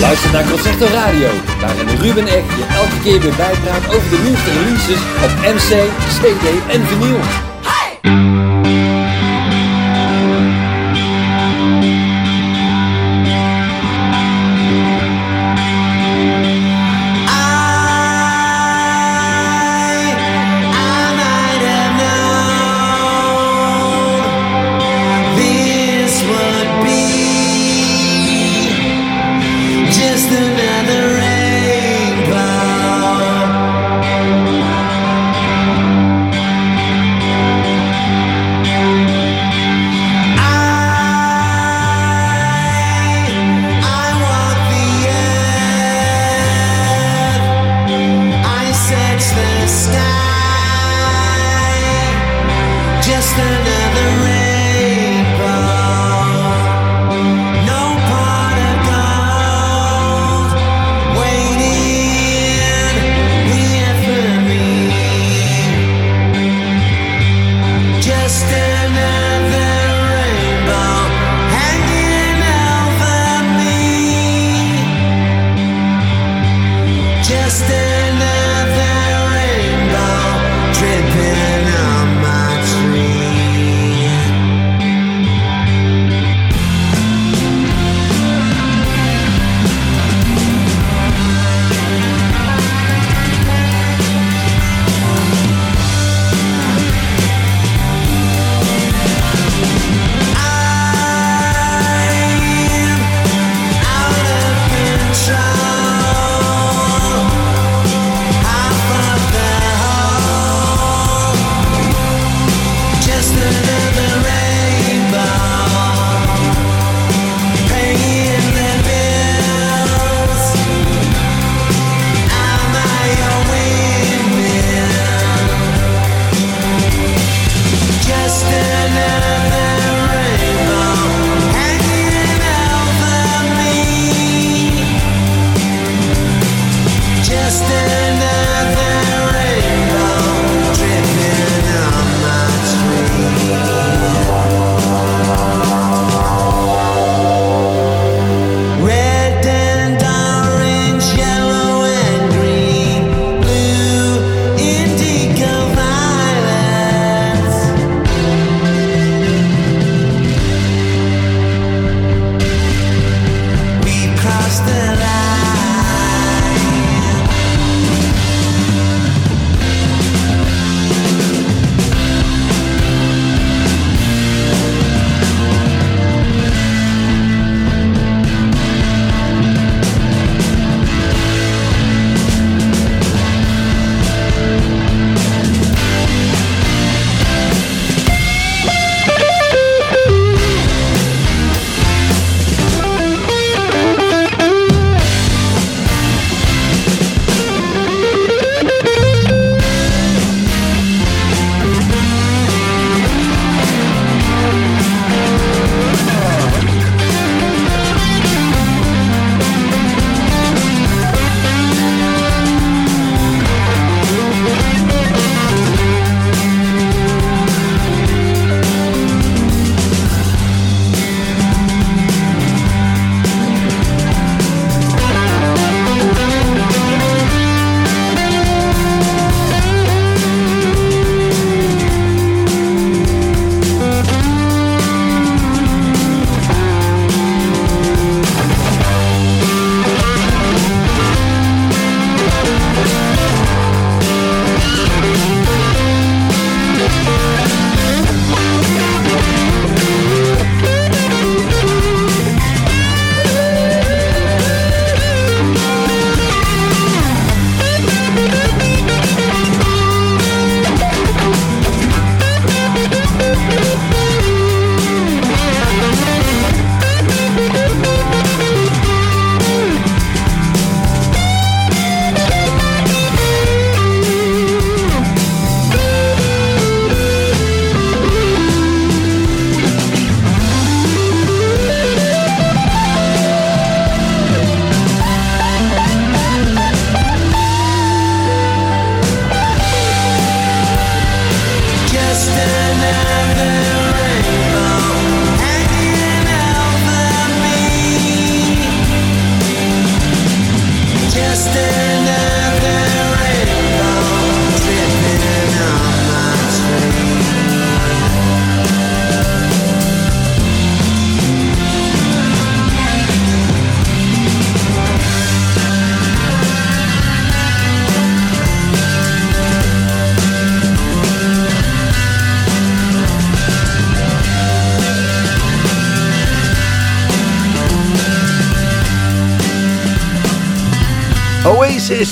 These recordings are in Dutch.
Luister naar Concerto Radio, waarin Ruben Ek je elke keer weer bijpraat over de nieuwste releases op MC, CD en vinyl.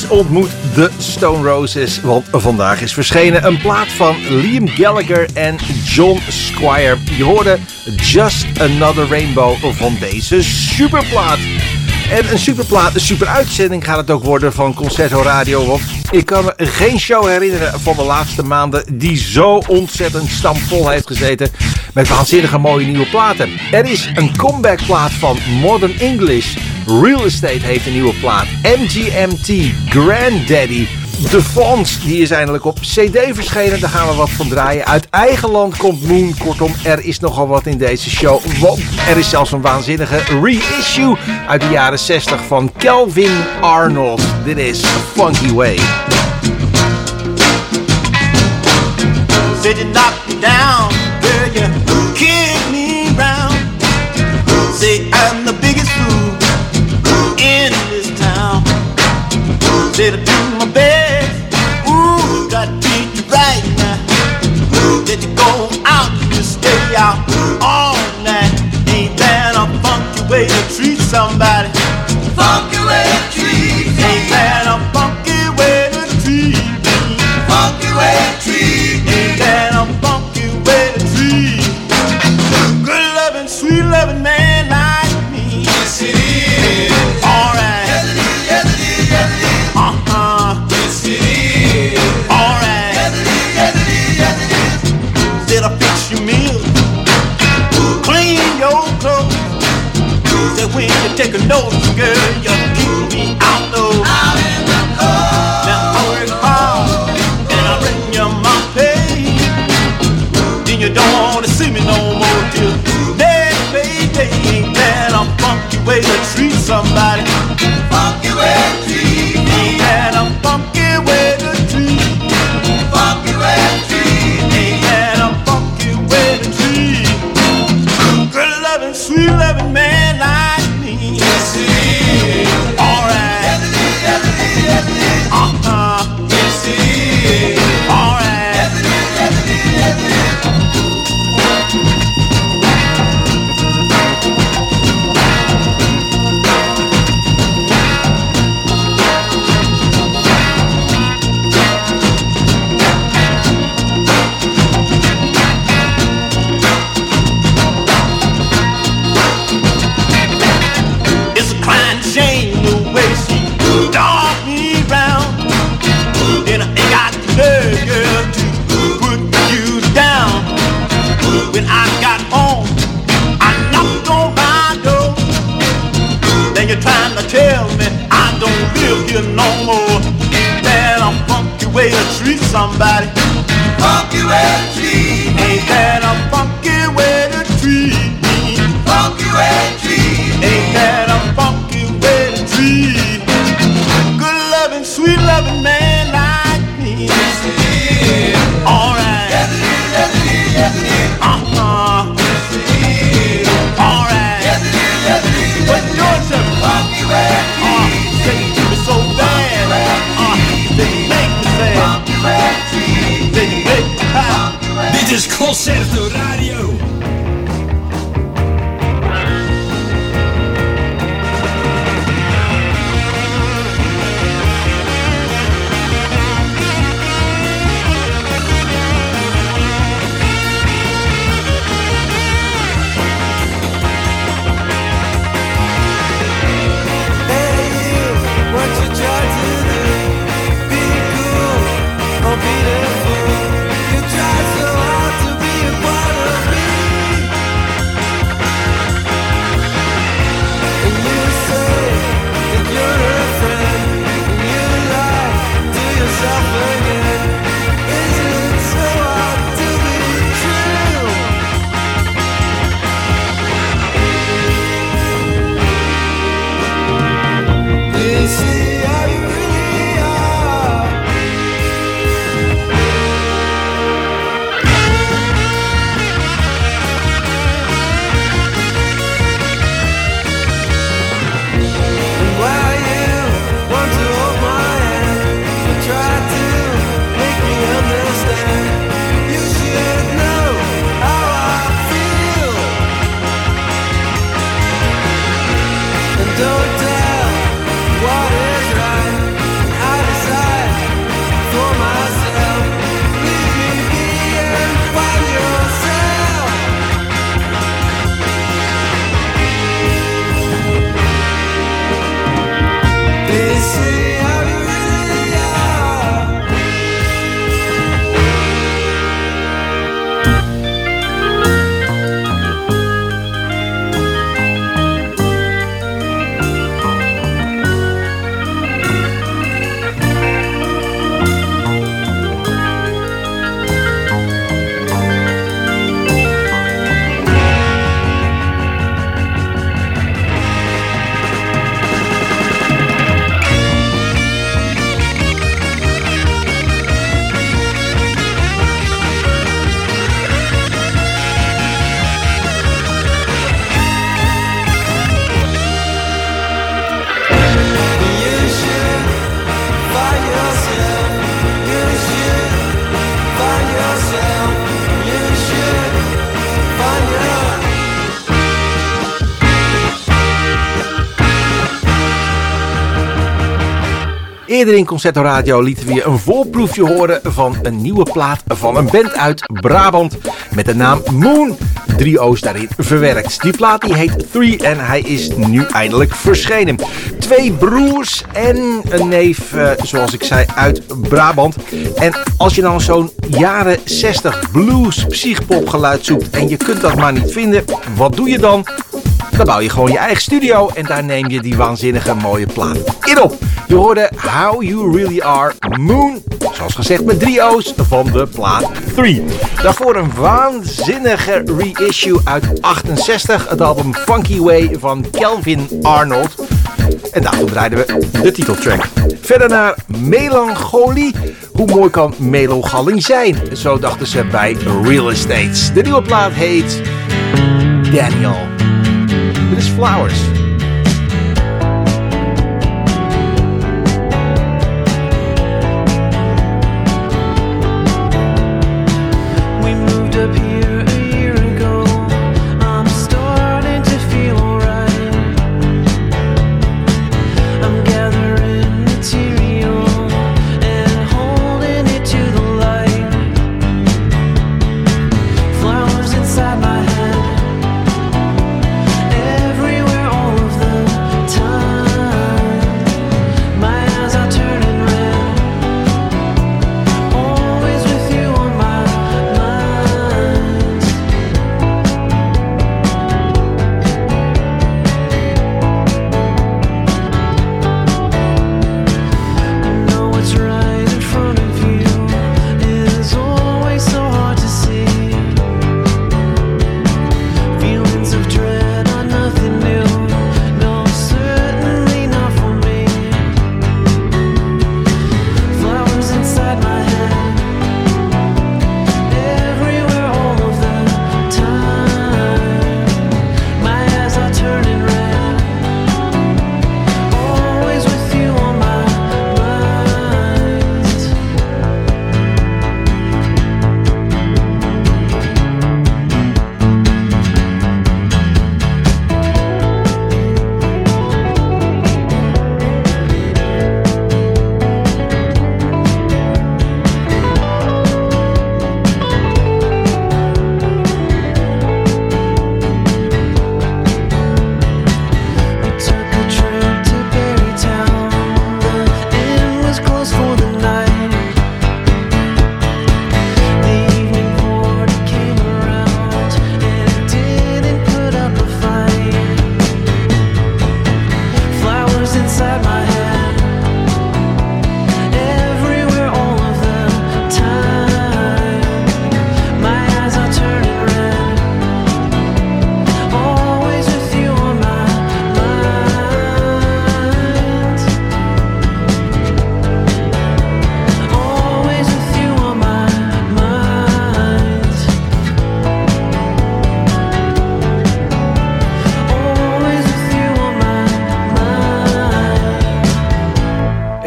Ontmoet de Stone Roses, want vandaag is verschenen een plaat van Liam Gallagher en John Squire. Je hoorde Just Another Rainbow van deze superplaat. En een superplaat, een super uitzending gaat het ook worden van Concerto Radio. Want ik kan me geen show herinneren van de laatste maanden die zo ontzettend stampvol heeft gezeten. Met waanzinnige mooie nieuwe platen. Er is een comeback plaat van Modern English. Real Estate heeft een nieuwe plaat. MGMT, Granddaddy. De Fonts, die is eindelijk op CD verschenen. Daar gaan we wat van draaien. Uit eigen land komt Moon. Kortom, er is nogal wat in deze show. Want er is zelfs een waanzinnige reissue uit de jaren 60 van Kelvin Arnold. Dit is Funky Way. Said you knocked me down, girl, me round. Say Said I do my best, ooh, got to treat you right now. Ooh, Did you go out, you stay out all night? Ain't that a funky way to treat somebody? Funky way to treat take a note, girl, you keep me out low. Out in the cold. Now I work hard and I bring you my pay. Then you don't wanna see me no more till next payday. Ain't that a funky way to treat somebody? Funky way to treat Eerder in Concerto Radio lieten we je een voorproefje horen van een nieuwe plaat van een band uit Brabant met de naam Moon. Drie O's daarin verwerkt. Die plaat die heet Three en hij is nu eindelijk verschenen. Twee broers en een neef, eh, zoals ik zei, uit Brabant. En als je dan zo'n jaren 60 blues psychpop geluid zoekt en je kunt dat maar niet vinden, wat doe je dan? Dan bouw je gewoon je eigen studio en daar neem je die waanzinnige mooie plaat in op. Je hoorde How You Really Are Moon, zoals gezegd met drie O's van de plaat 3. Daarvoor een waanzinnige reissue uit 68, het album Funky Way van Kelvin Arnold. En daarvoor draaiden we de titeltrack. Verder naar Melancholie. Hoe mooi kan melancholie zijn? Zo dachten ze bij Real Estates. De nieuwe plaat heet Daniel. Dit is Flowers.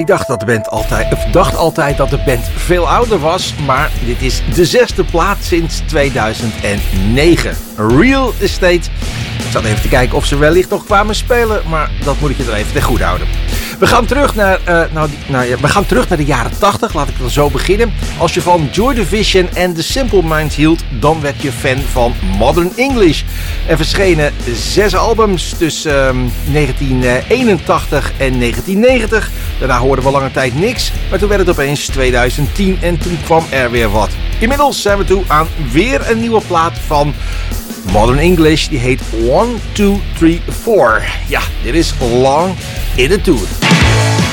Ik dacht, dat de band altijd, of dacht altijd dat de band veel ouder was, maar dit is de zesde plaat sinds 2009. Real Estate. Ik zat even te kijken of ze wellicht nog kwamen spelen, maar dat moet ik je er even ten goed houden. We gaan terug naar, eh, nou, nou ja, we gaan terug naar de jaren 80, laat ik dan zo beginnen. Als je van Joy Division en The Simple Minds hield, dan werd je fan van Modern English. Er verschenen zes albums tussen ehm, 1981 en 1990. Daarna hoorden we lange tijd niks, maar toen werd het opeens 2010 en toen kwam er weer wat. Inmiddels zijn we toe aan weer een nieuwe plaat van Modern English. Die heet 1, 2, 3, 4. Ja, dit is Long in the Tooth.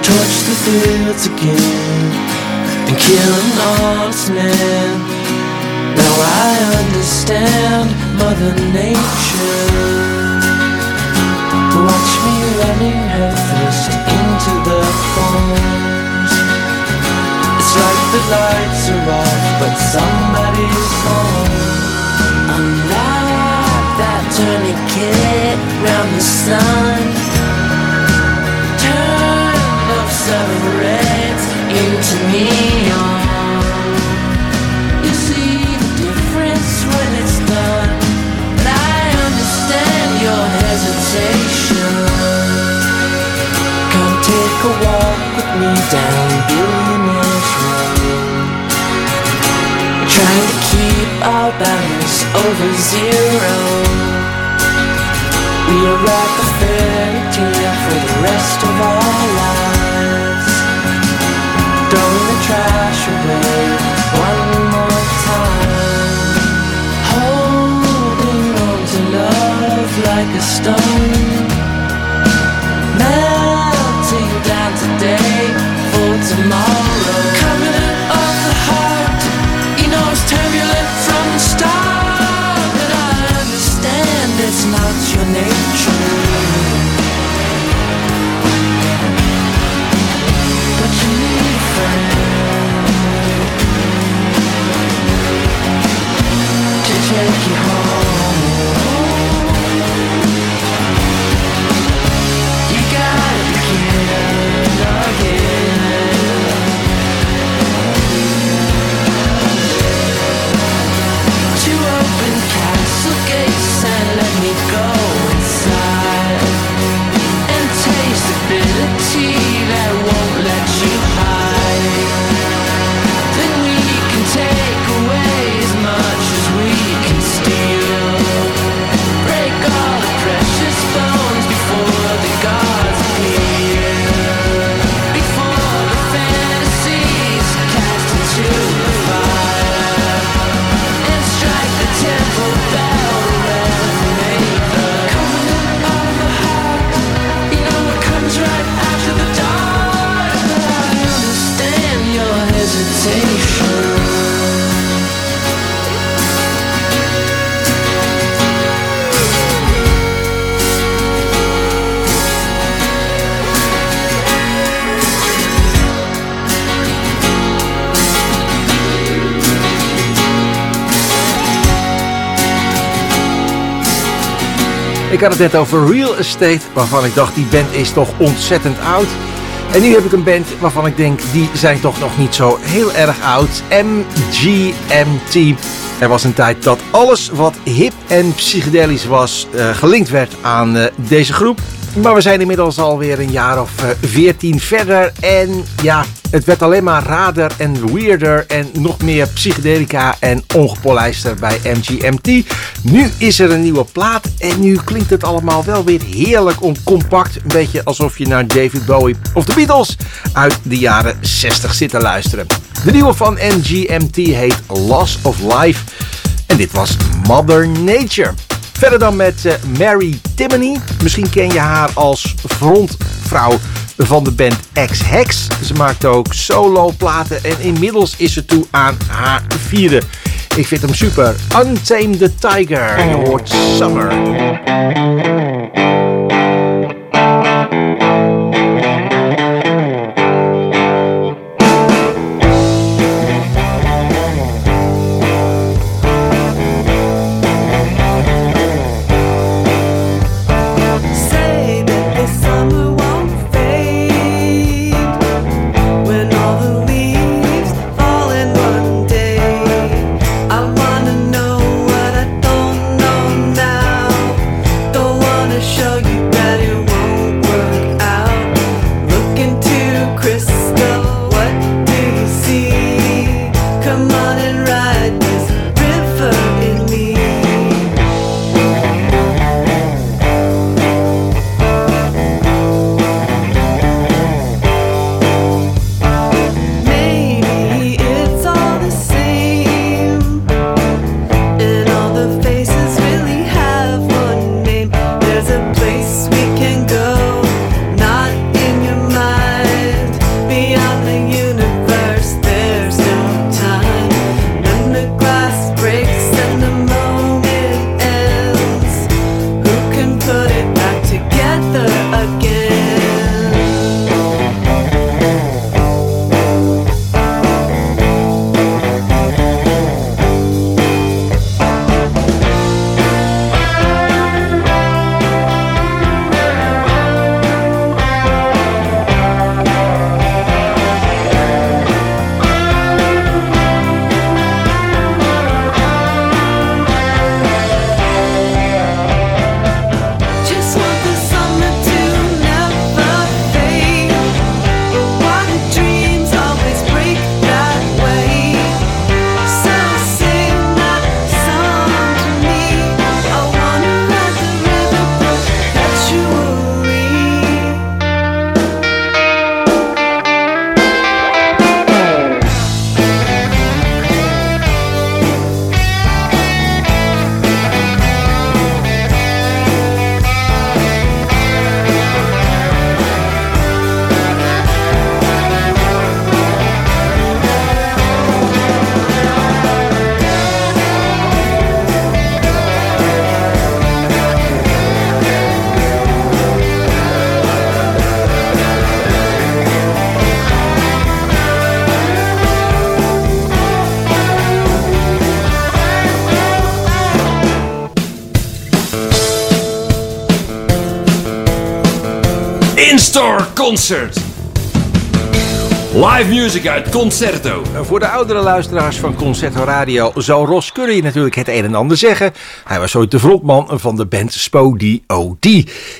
I torched the fields again And kill an honest man now I understand Mother Nature. Watch me running headfirst into the thorns. It's like the lights are off, but somebody's home. Unlike that tourniquet round the sun. Of into neon. You see the difference when it's done. I understand your hesitation. Come take a walk with me down Billionaire's. Trying to keep our balance over zero. We are like a fairy tale for the rest of our lives. Like a stone. Ik had het net over Real Estate, waarvan ik dacht die band is toch ontzettend oud. En nu heb ik een band waarvan ik denk die zijn toch nog niet zo heel erg oud. MGMT. Er was een tijd dat alles wat hip en psychedelisch was eh, gelinkt werd aan eh, deze groep. Maar we zijn inmiddels alweer een jaar of veertien verder. En ja, het werd alleen maar rader en weirder en nog meer psychedelica en ongepolijster bij MGMT. Nu is er een nieuwe plaat en nu klinkt het allemaal wel weer heerlijk om compact. Een beetje alsof je naar David Bowie of de Beatles uit de jaren 60 zit te luisteren. De nieuwe van MGMT heet Loss of Life en dit was Mother Nature. Verder dan met eh, Mary Timoney. Misschien ken je haar als frontvrouw van de band X-Hex. Ze maakt ook solo platen en inmiddels is ze toe aan haar vierde. Ik vind hem super. Untamed the Tiger. Je hoort Summer. Concert. Live music uit Concerto. Voor de oudere luisteraars van Concerto Radio zou Ros Curry natuurlijk het een en ander zeggen. Hij was ooit de frontman van de band Spody OD.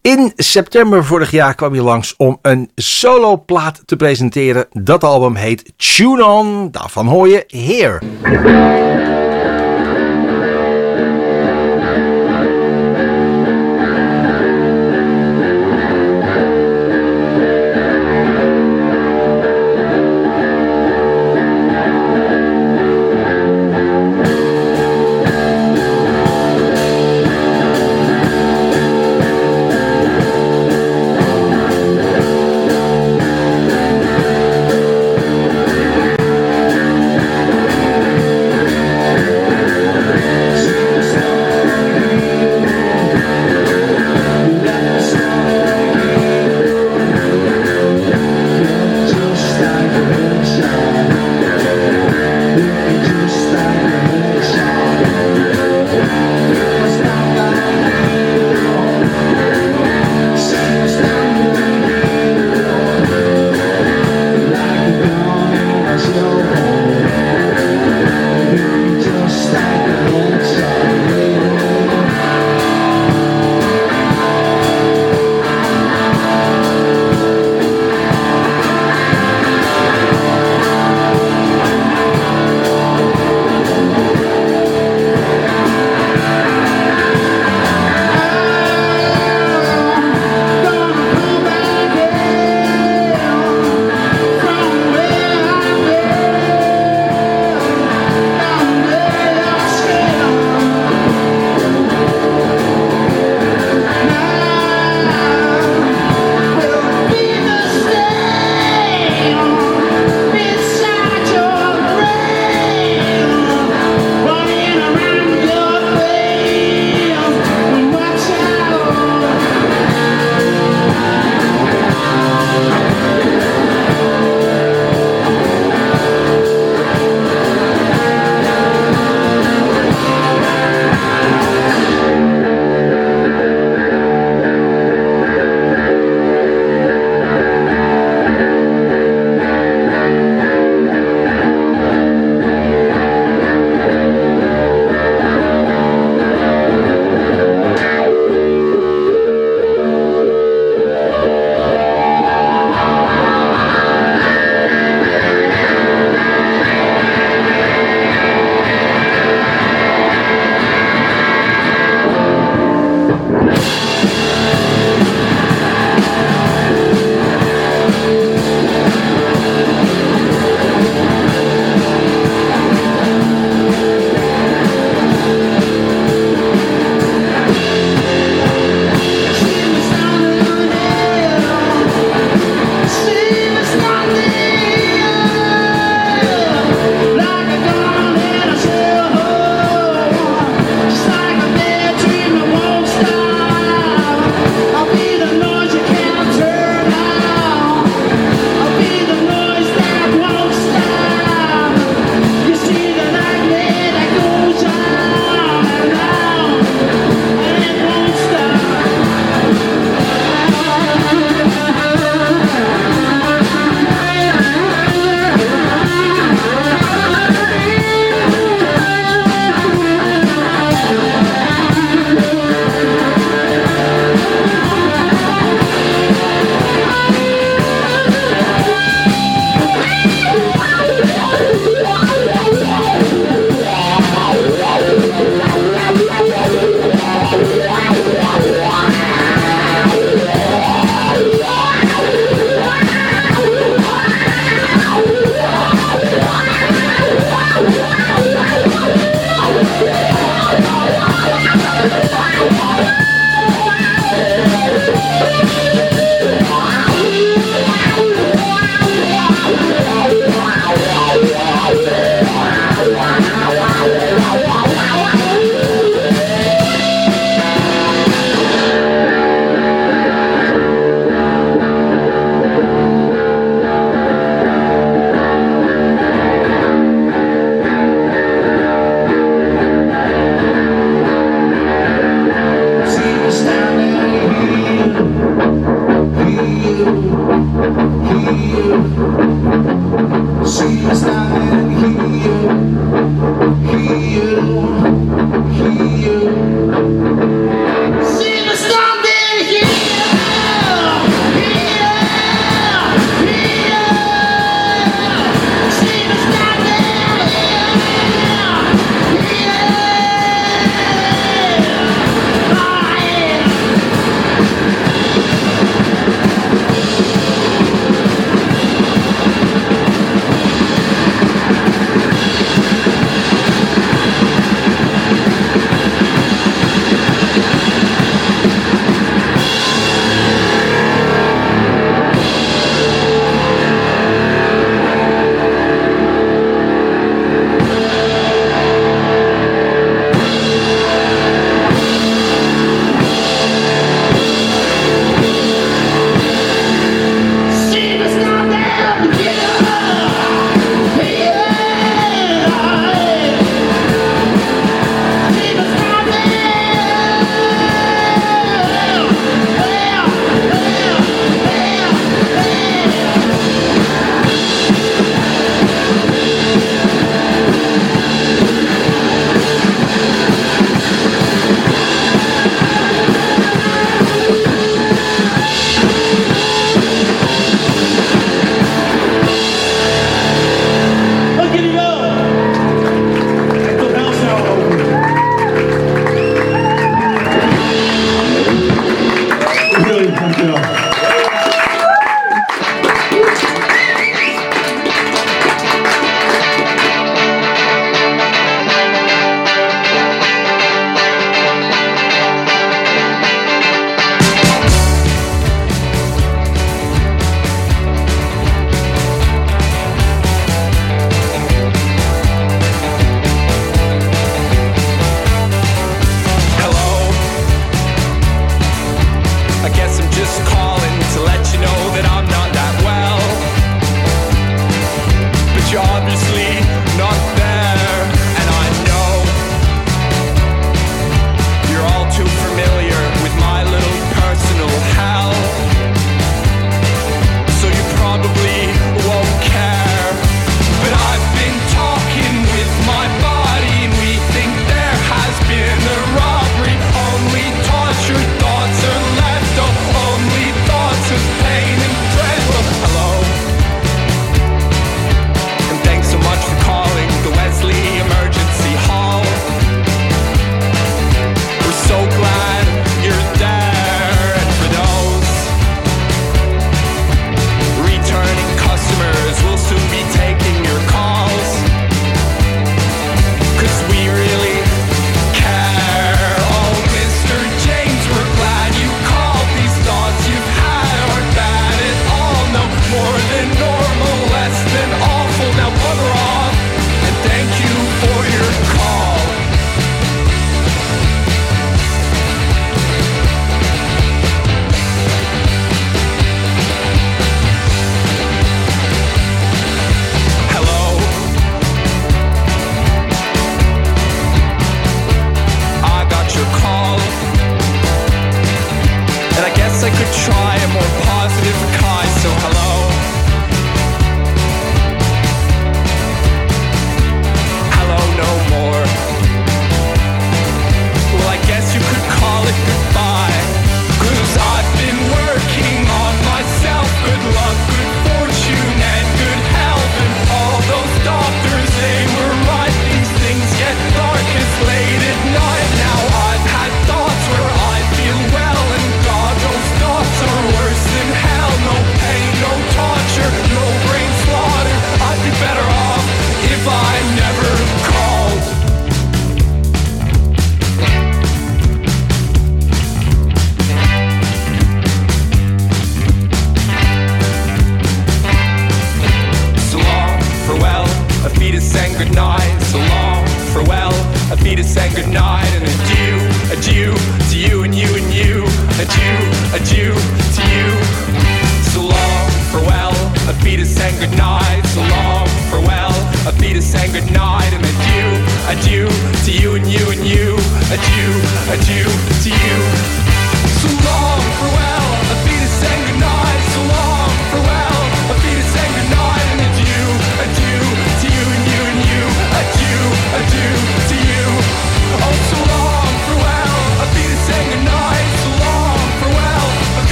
In september vorig jaar kwam hij langs om een soloplaat te presenteren. Dat album heet Tune On. Daarvan hoor je Here.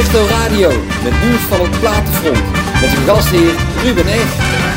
Sexto Radio, met nieuws van het platenfront. Met uw gastheer Ruben Echt.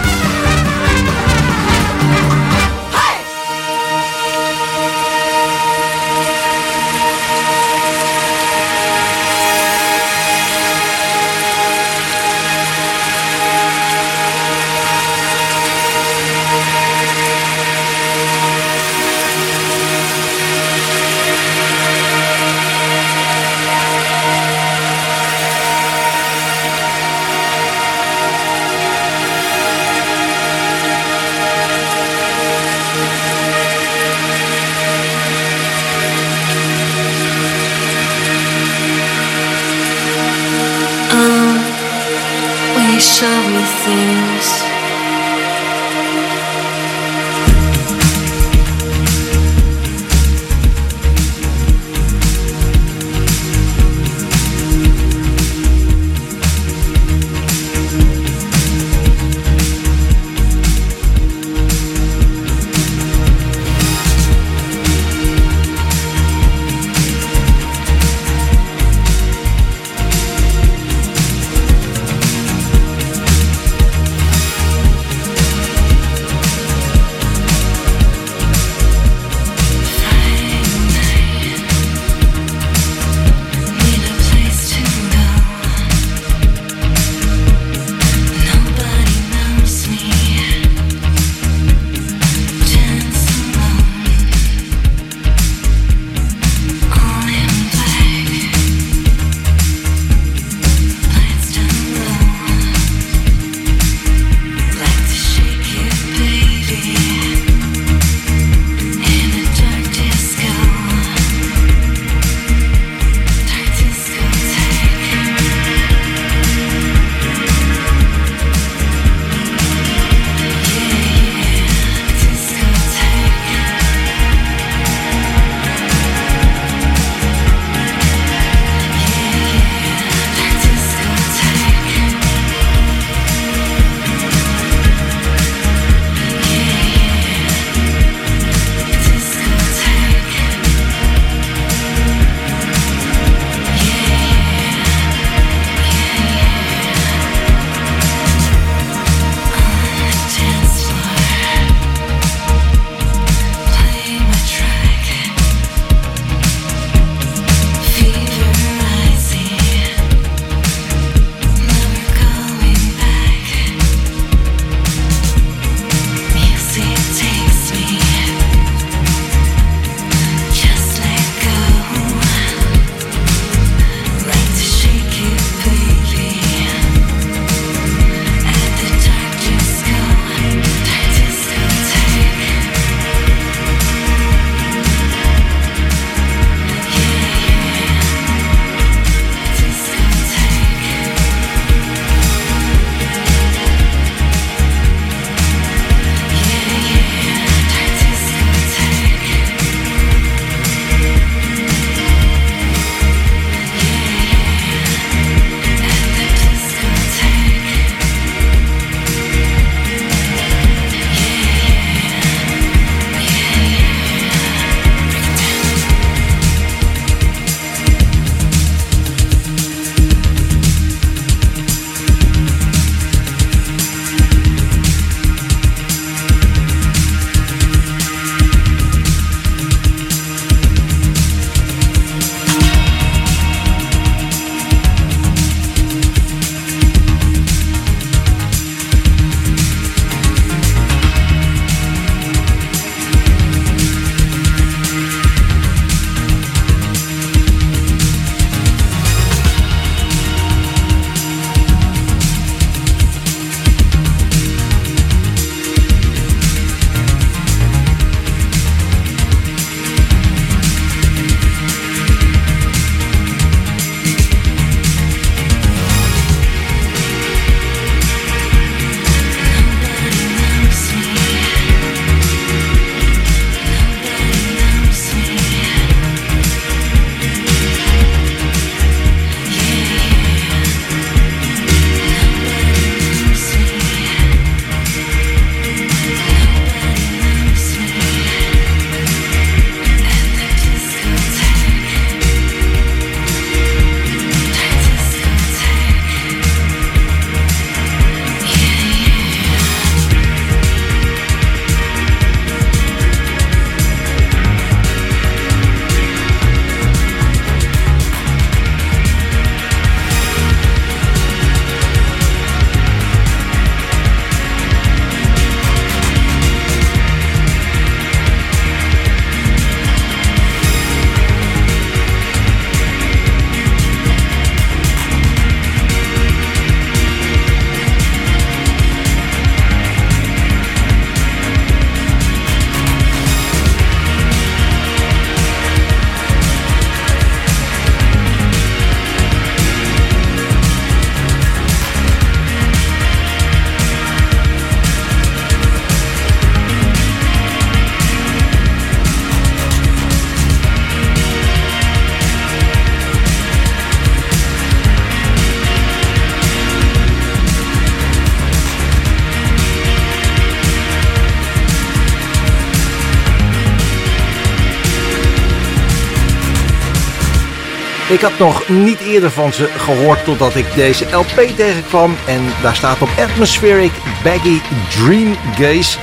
Ik had nog niet eerder van ze gehoord totdat ik deze LP tegenkwam. En daar staat op Atmospheric Baggy Dream Gaze.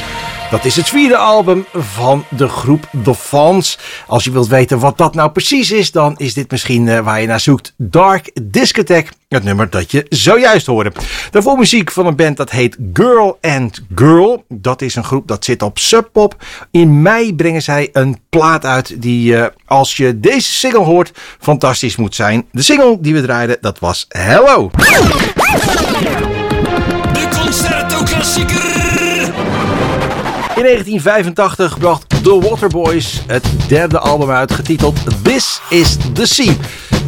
Dat is het vierde album van de groep The Fawns. Als je wilt weten wat dat nou precies is, dan is dit misschien eh, waar je naar zoekt. Dark Discotheque, het nummer dat je zojuist hoorde. Daarvoor muziek van een band dat heet Girl and Girl. Dat is een groep dat zit op Sub Pop. In mei brengen zij een plaat uit die, eh, als je deze single hoort, fantastisch moet zijn. De single die we draaiden, dat was Hello. De Concerto Klassieker. In 1985 bracht The Waterboys het derde album uit, getiteld This is the Sea.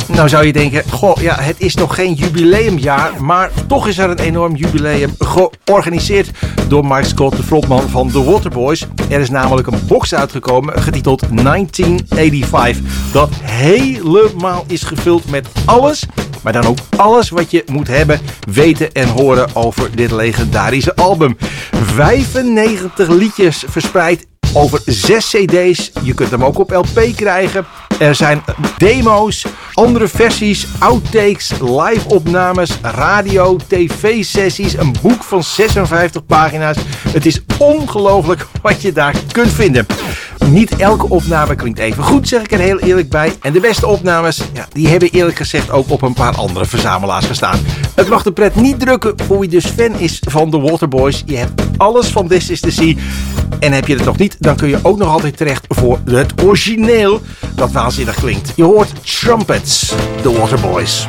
Nou zou je denken, goh, ja, het is nog geen jubileumjaar, maar toch is er een enorm jubileum georganiseerd door Mike Scott, de frontman van The Waterboys. Er is namelijk een box uitgekomen, getiteld 1985, dat helemaal is gevuld met alles, maar dan ook alles wat je moet hebben, weten en horen over dit legendarische album. 95 liedjes verspreid over zes cd's. Je kunt hem ook op LP krijgen. Er zijn demo's, andere versies, outtakes, live-opnames, radio, tv-sessies, een boek van 56 pagina's. Het is ongelooflijk wat je daar kunt vinden. Niet elke opname klinkt even goed, zeg ik er heel eerlijk bij. En de beste opnames, ja, die hebben eerlijk gezegd ook op een paar andere verzamelaars gestaan. Het mag de pret niet drukken voor wie dus fan is van The Waterboys. Je hebt alles van This is the Sea. En heb je het nog niet, dan kun je ook nog altijd terecht voor het origineel dat waanzinnig klinkt. Je hoort Trumpets, The Waterboys.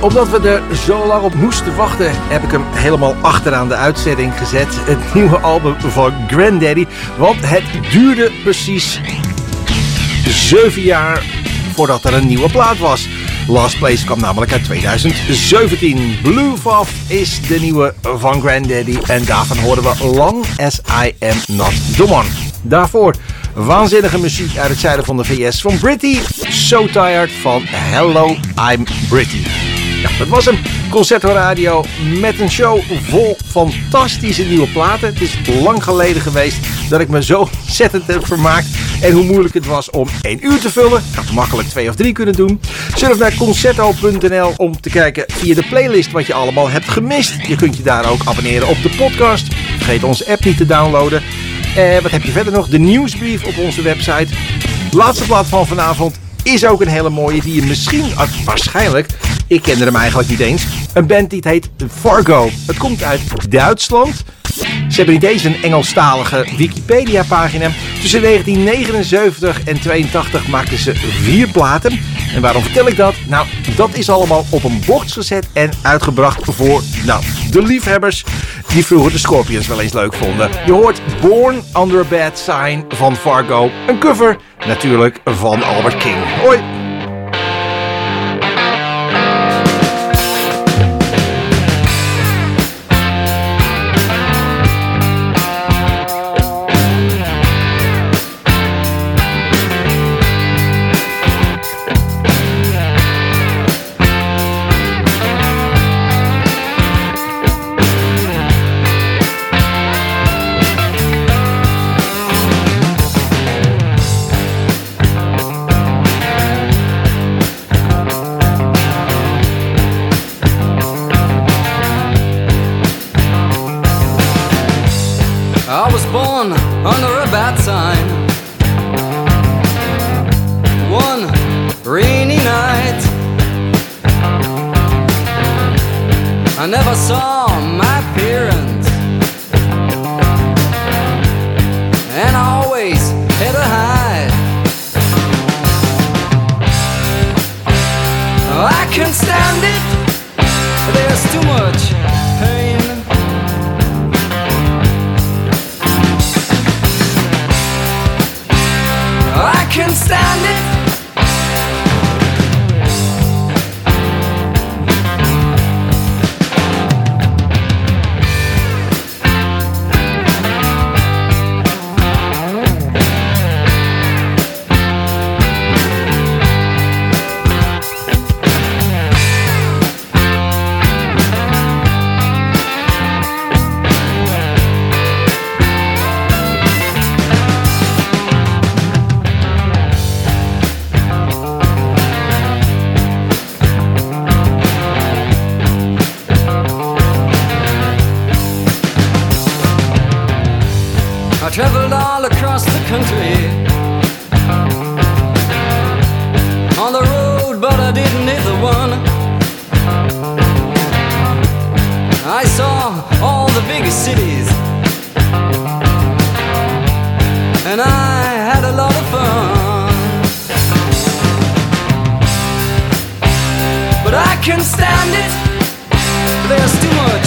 Omdat we er zo lang op moesten wachten, heb ik hem helemaal achteraan de uitzending gezet. Het nieuwe album van Granddaddy. Want het duurde precies zeven jaar voordat er een nieuwe plaat was. Last Place kwam namelijk uit 2017. Blue Vav is de nieuwe van Granddaddy. En daarvan horen we Long As I Am Not The One. Daarvoor waanzinnige muziek uit het zuiden van de VS van Britty. So Tired van Hello I'm Britty. Ja, dat was hem. Concerto Radio met een show vol fantastische nieuwe platen. Het is lang geleden geweest dat ik me zo ontzettend heb vermaakt. En hoe moeilijk het was om één uur te vullen. Ik had makkelijk twee of drie kunnen doen. Surf naar concerto.nl om te kijken via de playlist wat je allemaal hebt gemist. Je kunt je daar ook abonneren op de podcast. Vergeet onze app niet te downloaden. Eh, wat heb je verder nog? De nieuwsbrief op onze website. Laatste plaat van vanavond is ook een hele mooie die je misschien, ah, waarschijnlijk, ik kende hem eigenlijk niet eens. Een band die het heet Fargo. Het komt uit Duitsland. Ze hebben eens een Engelstalige Wikipedia pagina. Tussen 1979 en 82 maakten ze vier platen. En waarom vertel ik dat? Nou, dat is allemaal op een box gezet en uitgebracht voor nou, de liefhebbers die vroeger de Scorpions wel eens leuk vonden. Je hoort Born Under a Bad Sign van Fargo. Een cover natuurlijk van Albert King. Hoi! The biggest cities, and I had a lot of fun. But I can't stand it. There's too much